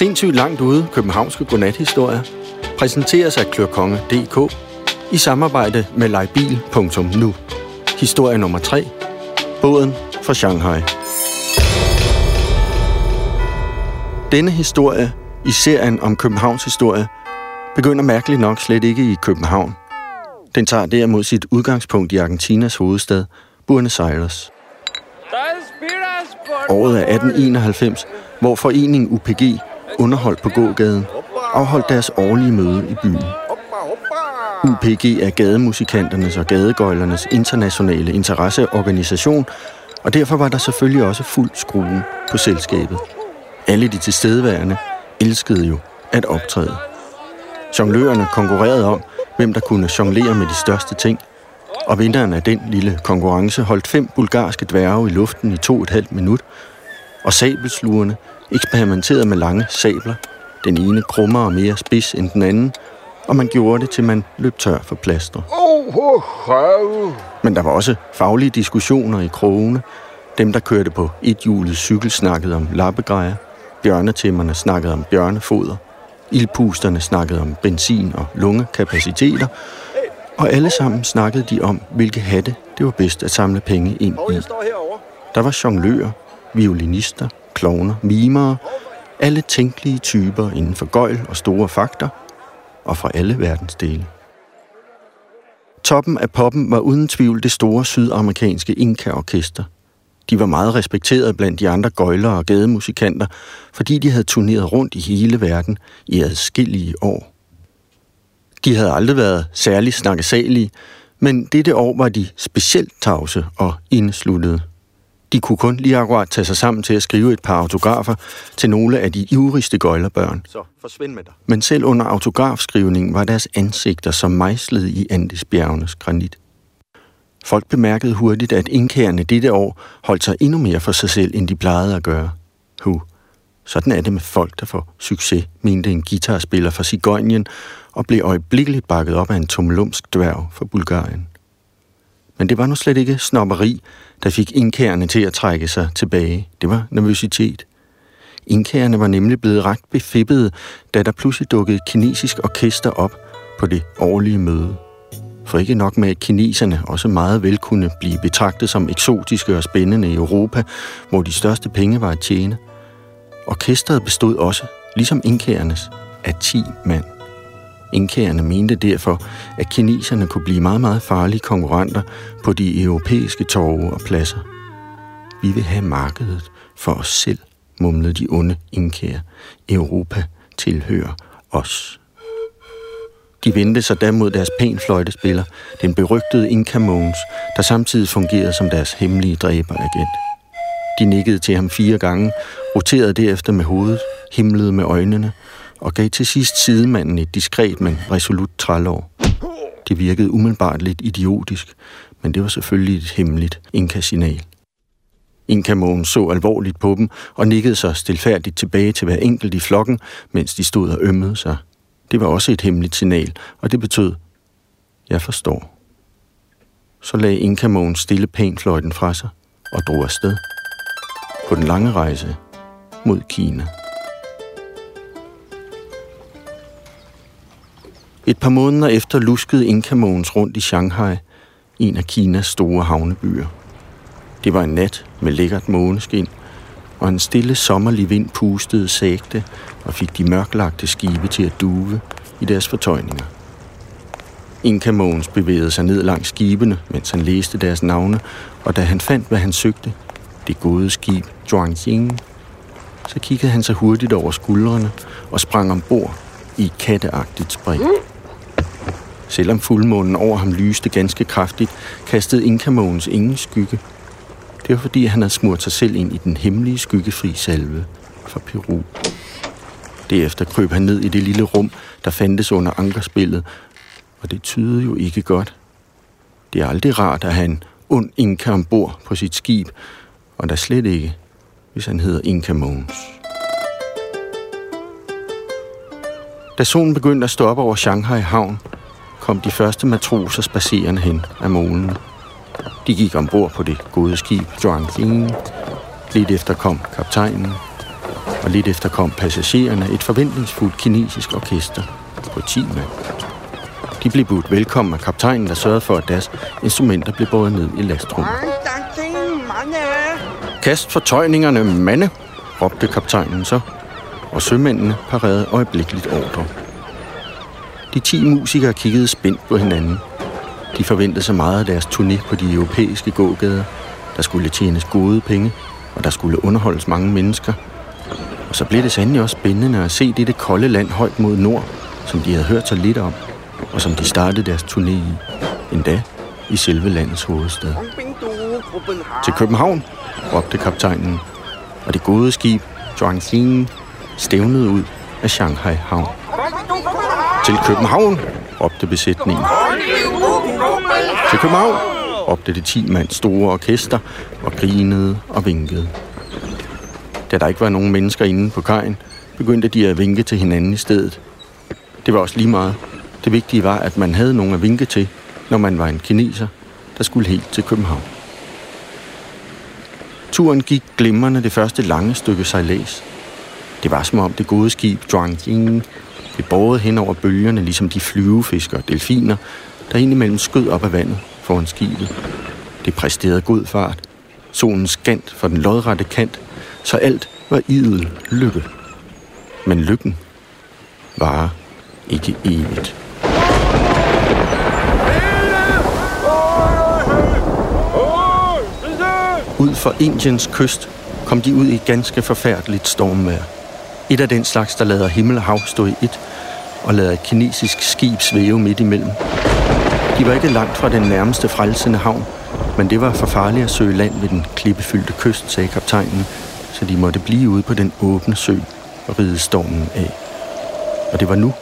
Sindssygt langt ude københavnske godnathistorier præsenteres af klørkonge.dk i samarbejde med lejbil.nu. Historie nummer 3. Båden for Shanghai. Denne historie i serien om Københavns historie begynder mærkeligt nok slet ikke i København. Den tager derimod sit udgangspunkt i Argentinas hovedstad, Buenos Aires. Året er 1891, hvor foreningen UPG underholdt på gågaden afholdt deres årlige møde i byen. UPG er gademusikanternes og gadegøjlernes internationale interesseorganisation, og derfor var der selvfølgelig også fuld skrue på selskabet. Alle de tilstedeværende elskede jo at optræde. Jonglørerne konkurrerede om, hvem der kunne jonglere med de største ting, og vinderen af den lille konkurrence holdt fem bulgarske dværge i luften i to og et halvt minut, og sabelslugerne eksperimenterede med lange sabler, den ene krummer og mere spids end den anden, og man gjorde det, til man løb tør for plaster. Men der var også faglige diskussioner i krogene. Dem, der kørte på ethjulet cykel, snakkede om lappegrejer. Bjørnetæmmerne snakkede om bjørnefoder. Ildpusterne snakkede om benzin- og lungekapaciteter. Og alle sammen snakkede de om, hvilke hatte det var bedst at samle penge ind i. Der var jonglører, violinister, klovner, mimere, alle tænkelige typer inden for gøjl og store fakter, og fra alle verdensdele. Toppen af poppen var uden tvivl det store sydamerikanske Inka-orkester. De var meget respekteret blandt de andre gøjlere og gademusikanter, fordi de havde turneret rundt i hele verden i adskillige år. De havde aldrig været særlig snakkesalige, men dette år var de specielt tavse og indsluttede. De kunne kun lige akkurat tage sig sammen til at skrive et par autografer til nogle af de ivrigste gøjlerbørn. Så forsvind med dig. Men selv under autografskrivningen var deres ansigter som mejslet i Andesbjergenes granit. Folk bemærkede hurtigt, at indkærende dette år holdt sig endnu mere for sig selv, end de plejede at gøre. Hu. Sådan er det med folk, der får succes, mente en guitarspiller fra Sigøjnien, og blev øjeblikkeligt bakket op af en tumlumsk dværg fra Bulgarien. Men det var nu slet ikke snopperi, der fik indkærende til at trække sig tilbage. Det var nervøsitet. Indkærende var nemlig blevet ret befippede, da der pludselig dukkede et kinesisk orkester op på det årlige møde. For ikke nok med, at kineserne også meget vel kunne blive betragtet som eksotiske og spændende i Europa, hvor de største penge var at tjene. Orkestret bestod også, ligesom indkærernes, af 10 mand. Inkæerne mente derfor, at kineserne kunne blive meget, meget farlige konkurrenter på de europæiske torve og pladser. Vi vil have markedet for os selv, mumlede de onde inkæer. Europa tilhører os. De vendte sig da mod deres pænfløjtespiller, den berygtede Inka Mons, der samtidig fungerede som deres hemmelige dræberagent. De nikkede til ham fire gange, roterede derefter med hovedet, himlede med øjnene og gav til sidst sidemanden et diskret, men resolut trælår. Det virkede umiddelbart lidt idiotisk, men det var selvfølgelig et hemmeligt Inka-signal. Inka så alvorligt på dem og nikkede sig stilfærdigt tilbage til hver enkelt i flokken, mens de stod og ømmede sig. Det var også et hemmeligt signal, og det betød, jeg forstår. Så lagde Inka stille pænfløjten fra sig og drog afsted på den lange rejse mod Kina. Et par måneder efter luskede Inka rundt i Shanghai, en af Kinas store havnebyer. Det var en nat med lækkert måneskin, og en stille sommerlig vind pustede sægte og fik de mørklagte skibe til at duve i deres fortøjninger. Inka Måns bevægede sig ned langs skibene, mens han læste deres navne, og da han fandt, hvad han søgte, det gode skib Zhuangxing, så kiggede han sig hurtigt over skuldrene og sprang ombord i et katteagtigt spring. Selvom fuldmånen over ham lyste ganske kraftigt, kastede Inkamånens ingen skygge. Det var fordi, han havde smurt sig selv ind i den hemmelige skyggefri salve fra Peru. Derefter krøb han ned i det lille rum, der fandtes under ankerspillet, og det tydede jo ikke godt. Det er aldrig rart at have en ond Inka ombord på sit skib, og da slet ikke, hvis han hedder Inka Mogens. Da solen begyndte at stå over Shanghai havn, kom de første matroser spacerende hen af molen. De gik ombord på det gode skib Zhuangxing. Lidt efter kom kaptajnen. Og lidt efter kom passagererne et forventningsfuldt kinesisk orkester på 10 mand. De blev budt velkommen af kaptajnen, der sørgede for, at deres instrumenter blev båret ned i lastrummet. Kast fortøjningerne, mande, råbte kaptajnen så, og sømændene parerede øjeblikkeligt ordre. De ti musikere kiggede spændt på hinanden. De forventede så meget af deres turné på de europæiske gågader. Der skulle tjenes gode penge, og der skulle underholdes mange mennesker. Og så blev det sandelig også spændende at se dette kolde land højt mod nord, som de havde hørt så lidt om, og som de startede deres turné i. Endda i selve landets hovedstad. Til København, råbte kaptajnen, og det gode skib, Zhuangxing, stævnede ud af Shanghai Havn. Til København, råbte besætningen. Til København, råbte det 10 mand store orkester og grinede og vinkede. Da der ikke var nogen mennesker inde på kajen, begyndte de at vinke til hinanden i stedet. Det var også lige meget. Det vigtige var, at man havde nogen at vinke til, når man var en kineser, der skulle helt til København. Turen gik glimrende det første lange stykke sejlads. Det var som om det gode skib Zhuangjing blev båret hen over bølgerne, ligesom de flyvefisker og delfiner, der indimellem skød op af vandet foran skibet. Det præsterede god fart. Solen skant for den lodrette kant, så alt var idel lykke. Men lykken var ikke evigt. Ud for Indiens kyst kom de ud i et ganske forfærdeligt stormvejr. Et af den slags, der lader himmel og hav stå i et, og lader et kinesisk skib svæve midt imellem. De var ikke langt fra den nærmeste frelsende havn, men det var for farligt at søge land ved den klippefyldte kyst, sagde kaptajnen, så de måtte blive ude på den åbne sø og ride stormen af. Og det var nu,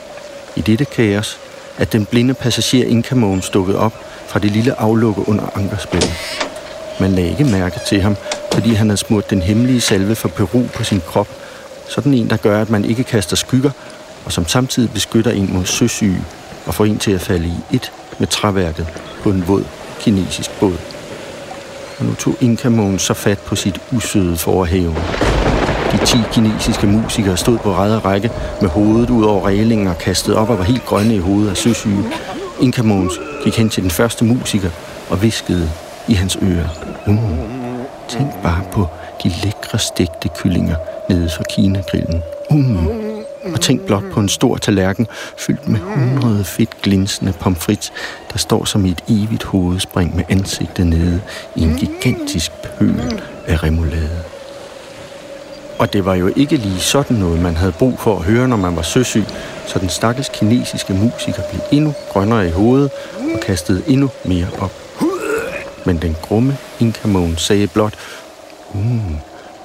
i dette kaos, at den blinde passager Inkamogen stukkede op fra det lille aflukke under ankerspillet. Man lagde ikke mærke til ham, fordi han havde smurt den hemmelige salve fra Peru på sin krop. Sådan en, der gør, at man ikke kaster skygger, og som samtidig beskytter en mod søsyge og får en til at falde i et med træværket på en våd kinesisk båd. Og nu tog Inkamogen så fat på sit usøde forhæve. De ti kinesiske musikere stod på ræd række med hovedet ud over reglingen og kastet op og var helt grønne i hovedet af søsyge. Inkamogens gik hen til den første musiker og viskede i hans ører. Mm. Tænk bare på de lækre stegte kyllinger nede fra Kina-grillen. Mm. Og tænk blot på en stor tallerken fyldt med hundrede fedt glinsende pomfrit, der står som i et evigt hovedspring med ansigtet nede i en gigantisk pøl af remoulade. Og det var jo ikke lige sådan noget, man havde brug for at høre, når man var søsyg, så den stakkels kinesiske musiker blev endnu grønnere i hovedet og kastede endnu mere op. Men den grumme Inkamon sagde blot, mm,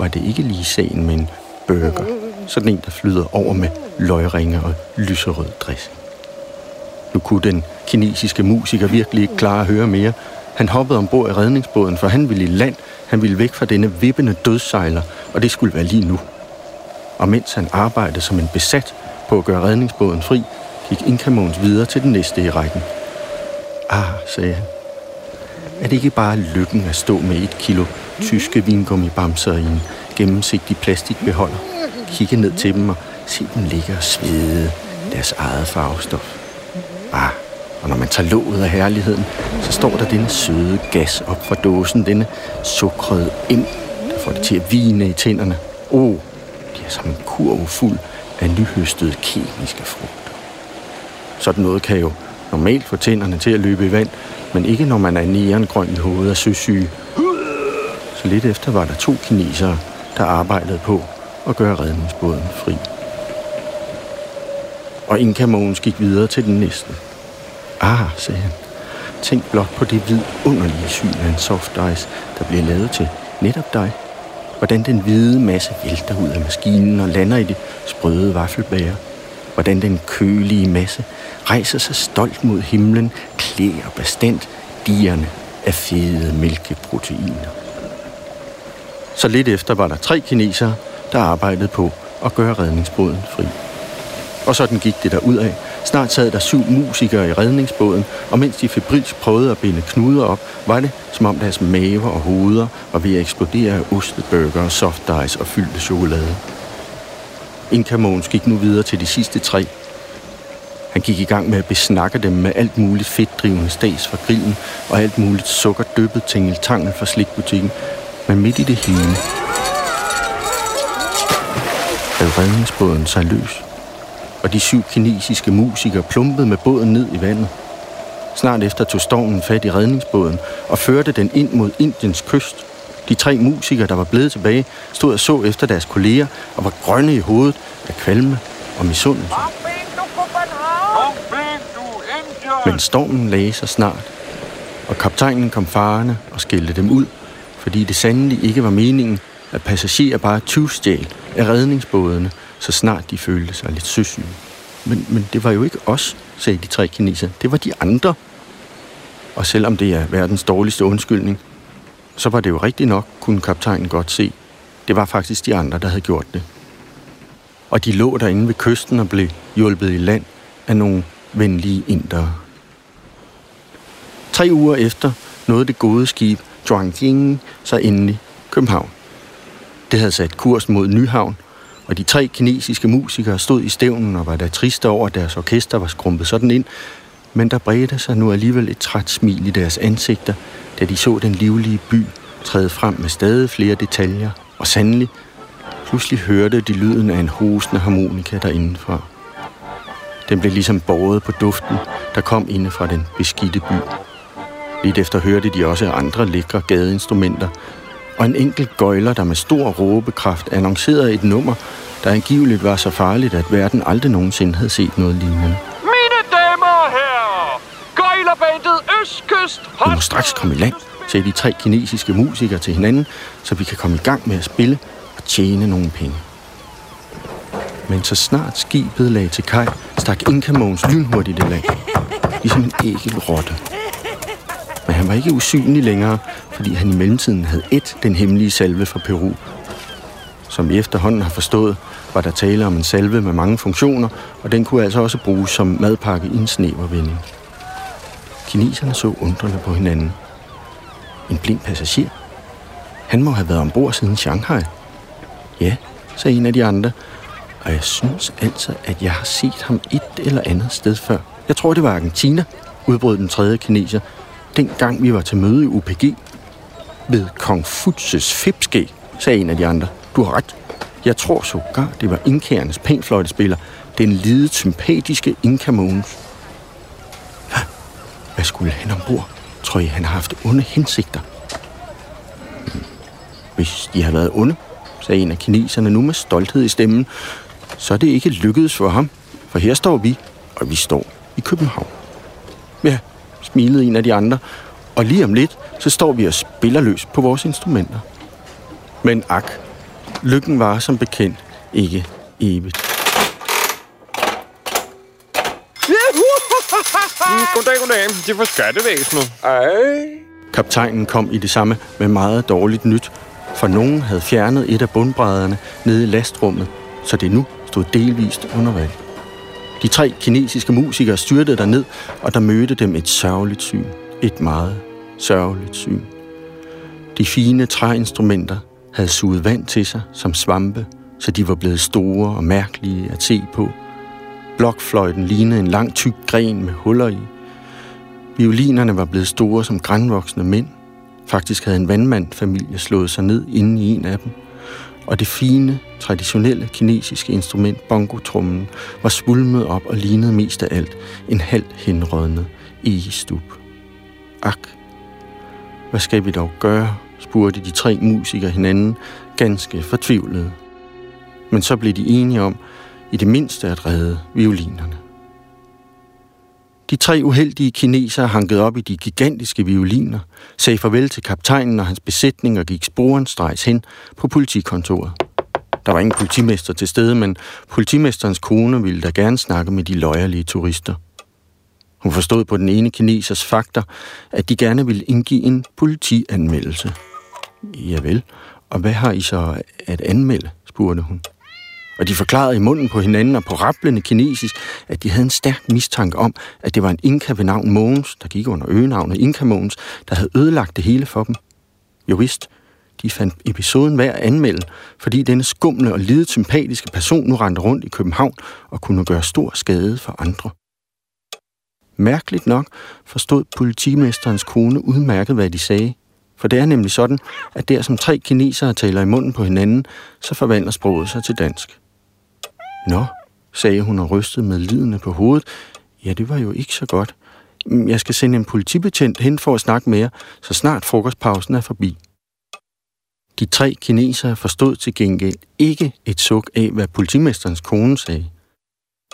var det ikke lige sagen med en burger? Sådan en, der flyder over med løgringer og lyserød dressing. Nu kunne den kinesiske musiker virkelig ikke klare at høre mere. Han hoppede ombord i redningsbåden, for han ville i land. Han ville væk fra denne vippende dødsejler, og det skulle være lige nu. Og mens han arbejdede som en besat på at gøre redningsbåden fri, gik Inkamons videre til den næste i rækken. Ah, sagde han. Er det ikke bare lykken at stå med et kilo tyske vingummibamser i en gennemsigtig plastikbeholder? Kigge ned til dem og se dem ligge og svede deres eget farvestof. Ah, og når man tager låget af herligheden, så står der denne søde gas op fra dåsen, denne sukrede ind, der får det til at vine i tænderne. Åh, oh, de er som en kurv fuld af nyhøstede kemiske frugter. Sådan noget kan jo normalt få tænderne til at løbe i vand, men ikke når man er neongrøn i hovedet og søsyge. Så lidt efter var der to kinesere, der arbejdede på at gøre redningsbåden fri. Og Inka Mogens gik videre til den næste. Ah, sagde han. Tænk blot på det vidunderlige syn af en soft ice, der bliver lavet til netop dig. Hvordan den hvide masse vælter ud af maskinen og lander i det sprøde vaffelbager. Hvordan den kølige masse rejser sig stolt mod himlen, klæder bestemt dierne af fede mælkeproteiner. Så lidt efter var der tre kinesere, der arbejdede på at gøre redningsbåden fri. Og sådan gik det der ud af. Snart sad der syv musikere i redningsbåden, og mens de febrilsk prøvede at binde knuder op, var det, som om deres maver og hoveder var ved at eksplodere af ostebøger, soft ice og fyldte chokolade. Inka Mogens gik nu videre til de sidste tre. Han gik i gang med at besnakke dem med alt muligt fedtdrivende stas fra grillen og alt muligt sukker dyppet tingeltangel fra slikbutikken. Men midt i det hele havde redningsbåden sig løs, og de syv kinesiske musikere plumpede med båden ned i vandet. Snart efter tog stormen fat i redningsbåden og førte den ind mod Indiens kyst. De tre musikere, der var blevet tilbage, stod og så efter deres kolleger og var grønne i hovedet af kvalme og misundelse. Men stormen lagde sig snart, og kaptajnen kom farerne og skældte dem ud, fordi det sandelig ikke var meningen, at passagerer bare tyvstjæl af redningsbådene, så snart de følte sig lidt søsyge. Men, men det var jo ikke os, sagde de tre kineser. Det var de andre. Og selvom det er verdens dårligste undskyldning, så var det jo rigtigt nok, kunne kaptajnen godt se. Det var faktisk de andre, der havde gjort det. Og de lå derinde ved kysten og blev hjulpet i land af nogle venlige indere. Tre uger efter nåede det gode skib Zhuangjing så endelig København. Det havde sat kurs mod Nyhavn, og de tre kinesiske musikere stod i stævnen og var da triste over, at deres orkester var skrumpet sådan ind, men der bredte sig nu alligevel et træt smil i deres ansigter, da de så den livlige by træde frem med stadig flere detaljer, og sandelig, pludselig hørte de lyden af en hosende harmonika derindenfra. Den blev ligesom båret på duften, der kom inde fra den beskidte by. Lidt efter hørte de også andre lækre gadeinstrumenter, og en enkelt gøjler, der med stor råbekraft annoncerede et nummer, der angiveligt var så farligt, at verden aldrig nogensinde havde set noget lignende. Gøjlerbandet hot. Vi må straks komme i land, sagde de tre kinesiske musikere til hinanden, så vi kan komme i gang med at spille og tjene nogle penge. Men så snart skibet lagde til kaj, stak Inka Mogens lynhurtigt i land. Ligesom en ægel rotte. Men han var ikke usynlig længere, fordi han i mellemtiden havde et den hemmelige salve fra Peru. Som vi efterhånden har forstået, var der tale om en salve med mange funktioner, og den kunne altså også bruges som madpakke i en snevervending. Kineserne så undrende på hinanden. En blind passager? Han må have været ombord siden Shanghai. Ja, sagde en af de andre, og jeg synes altså, at jeg har set ham et eller andet sted før. Jeg tror, det var Argentina, udbrød den tredje kineser, dengang vi var til møde i UPG. Ved Kong Futses fipskæg, sagde en af de andre. Du har ret. Jeg tror sågar, det var inkaernes pænfløjtespiller, den lide sympatiske Inka Mogens. Hvad skulle han ombord? Tror I, han har haft onde hensigter? Hvis de har været onde, sagde en af kineserne nu med stolthed i stemmen, så er det ikke lykkedes for ham. For her står vi, og vi står i København. Ja, smilede en af de andre, og lige om lidt, så står vi og spiller løs på vores instrumenter. Men ak, lykken var som bekendt ikke evigt. Mm, goddag, goddag. Det er for skattevæsenet. Ej. Kaptajnen kom i det samme med meget dårligt nyt, for nogen havde fjernet et af bundbrædderne nede i lastrummet, så det nu stod delvist under vand. De tre kinesiske musikere styrtede der ned, og der mødte dem et sørgeligt syn. Et meget sørgeligt syn. De fine træinstrumenter havde suget vand til sig som svampe, så de var blevet store og mærkelige at se på. Blokfløjten lignede en lang tyk gren med huller i. Violinerne var blevet store som grænvoksne mænd. Faktisk havde en vandmandfamilie slået sig ned inde i en af dem. Og det fine, traditionelle kinesiske instrument, bongotrummen, var svulmet op og lignede mest af alt en halvt henrødnet egestup. Ak, hvad skal vi dog gøre, spurgte de tre musikere hinanden, ganske fortvivlede. Men så blev de enige om, i det mindste at redde violinerne. De tre uheldige kinesere hankede op i de gigantiske violiner, sagde farvel til kaptajnen og hans besætning og gik sporenstrejs hen på politikontoret. Der var ingen politimester til stede, men politimesterens kone ville da gerne snakke med de løjerlige turister. Hun forstod på den ene kinesers fakter, at de gerne ville indgive en politianmeldelse. Ja vel, og hvad har I så at anmelde, spurgte hun. Og de forklarede i munden på hinanden og på rapplende kinesisk, at de havde en stærk mistanke om, at det var en inka ved navn Mogens, der gik under øgenavnet Inka Mogens, der havde ødelagt det hele for dem. Jo vist, De fandt episoden værd at anmelde, fordi denne skumle og lidet sympatiske person nu rendte rundt i København og kunne gøre stor skade for andre. Mærkeligt nok forstod politimesterens kone udmærket, hvad de sagde. For det er nemlig sådan, at der som tre kinesere taler i munden på hinanden, så forvandler sproget sig til dansk. Nå, sagde hun og rystede med lidende på hovedet. Ja, det var jo ikke så godt. Jeg skal sende en politibetjent hen for at snakke med jer, så snart frokostpausen er forbi. De tre kinesere forstod til gengæld ikke et suk af, hvad politimesterens kone sagde.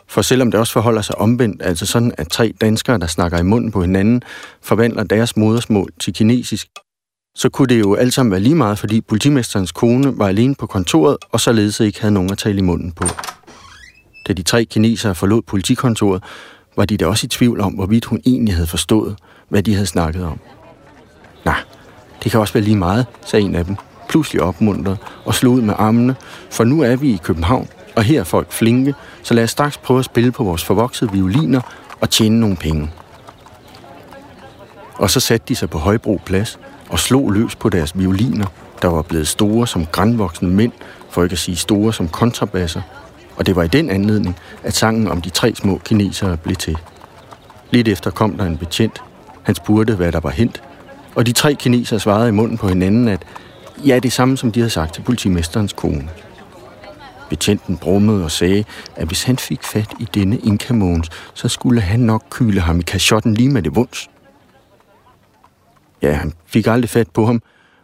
For selvom det også forholder sig omvendt, altså sådan, at tre danskere, der snakker i munden på hinanden, forvandler deres modersmål til kinesisk, så kunne det jo alt sammen være lige meget, fordi politimesterens kone var alene på kontoret, og således ikke havde nogen at tale i munden på. Da de tre kinesere forlod politikontoret, var de da også i tvivl om, hvorvidt hun egentlig havde forstået, hvad de havde snakket om. Nej, det kan også være lige meget, sagde en af dem, pludselig opmuntret og slog ud med armene, for nu er vi i København, og her er folk flinke, så lad os straks prøve at spille på vores forvoksede violiner og tjene nogle penge. Og så satte de sig på Højbro Plads og slog løs på deres violiner, der var blevet store som grænvoksne mænd, for ikke at sige store som kontrabasser, og det var i den anledning, at sangen om de tre små kinesere blev til. Lidt efter kom der en betjent. Han spurgte, hvad der var hent, og de tre kinesere svarede i munden på hinanden, at ja, det samme som de havde sagt til politimesterens kone. Betjenten brummede og sagde, at hvis han fik fat i denne inkamåns, så skulle han nok kyle ham i kashotten lige med det vunds. Ja, han fik aldrig fat på ham,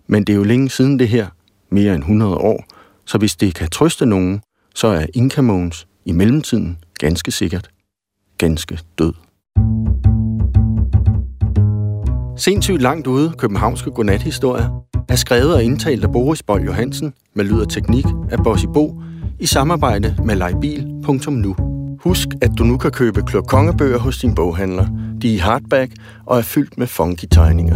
men det er jo længe siden det her, mere end 100 år, så hvis det kan trøste nogen, så er Inka inkamons i mellemtiden ganske sikkert ganske død. Sindssygt langt ude, københavnske godnathistorier, er skrevet og indtalt af Boris Bold Johansen med lyd og teknik af Bossy Bo i samarbejde med lejbil.nu. Husk, at du nu kan købe klokongebøger hos din boghandler. De er i hardback og er fyldt med funky tegninger.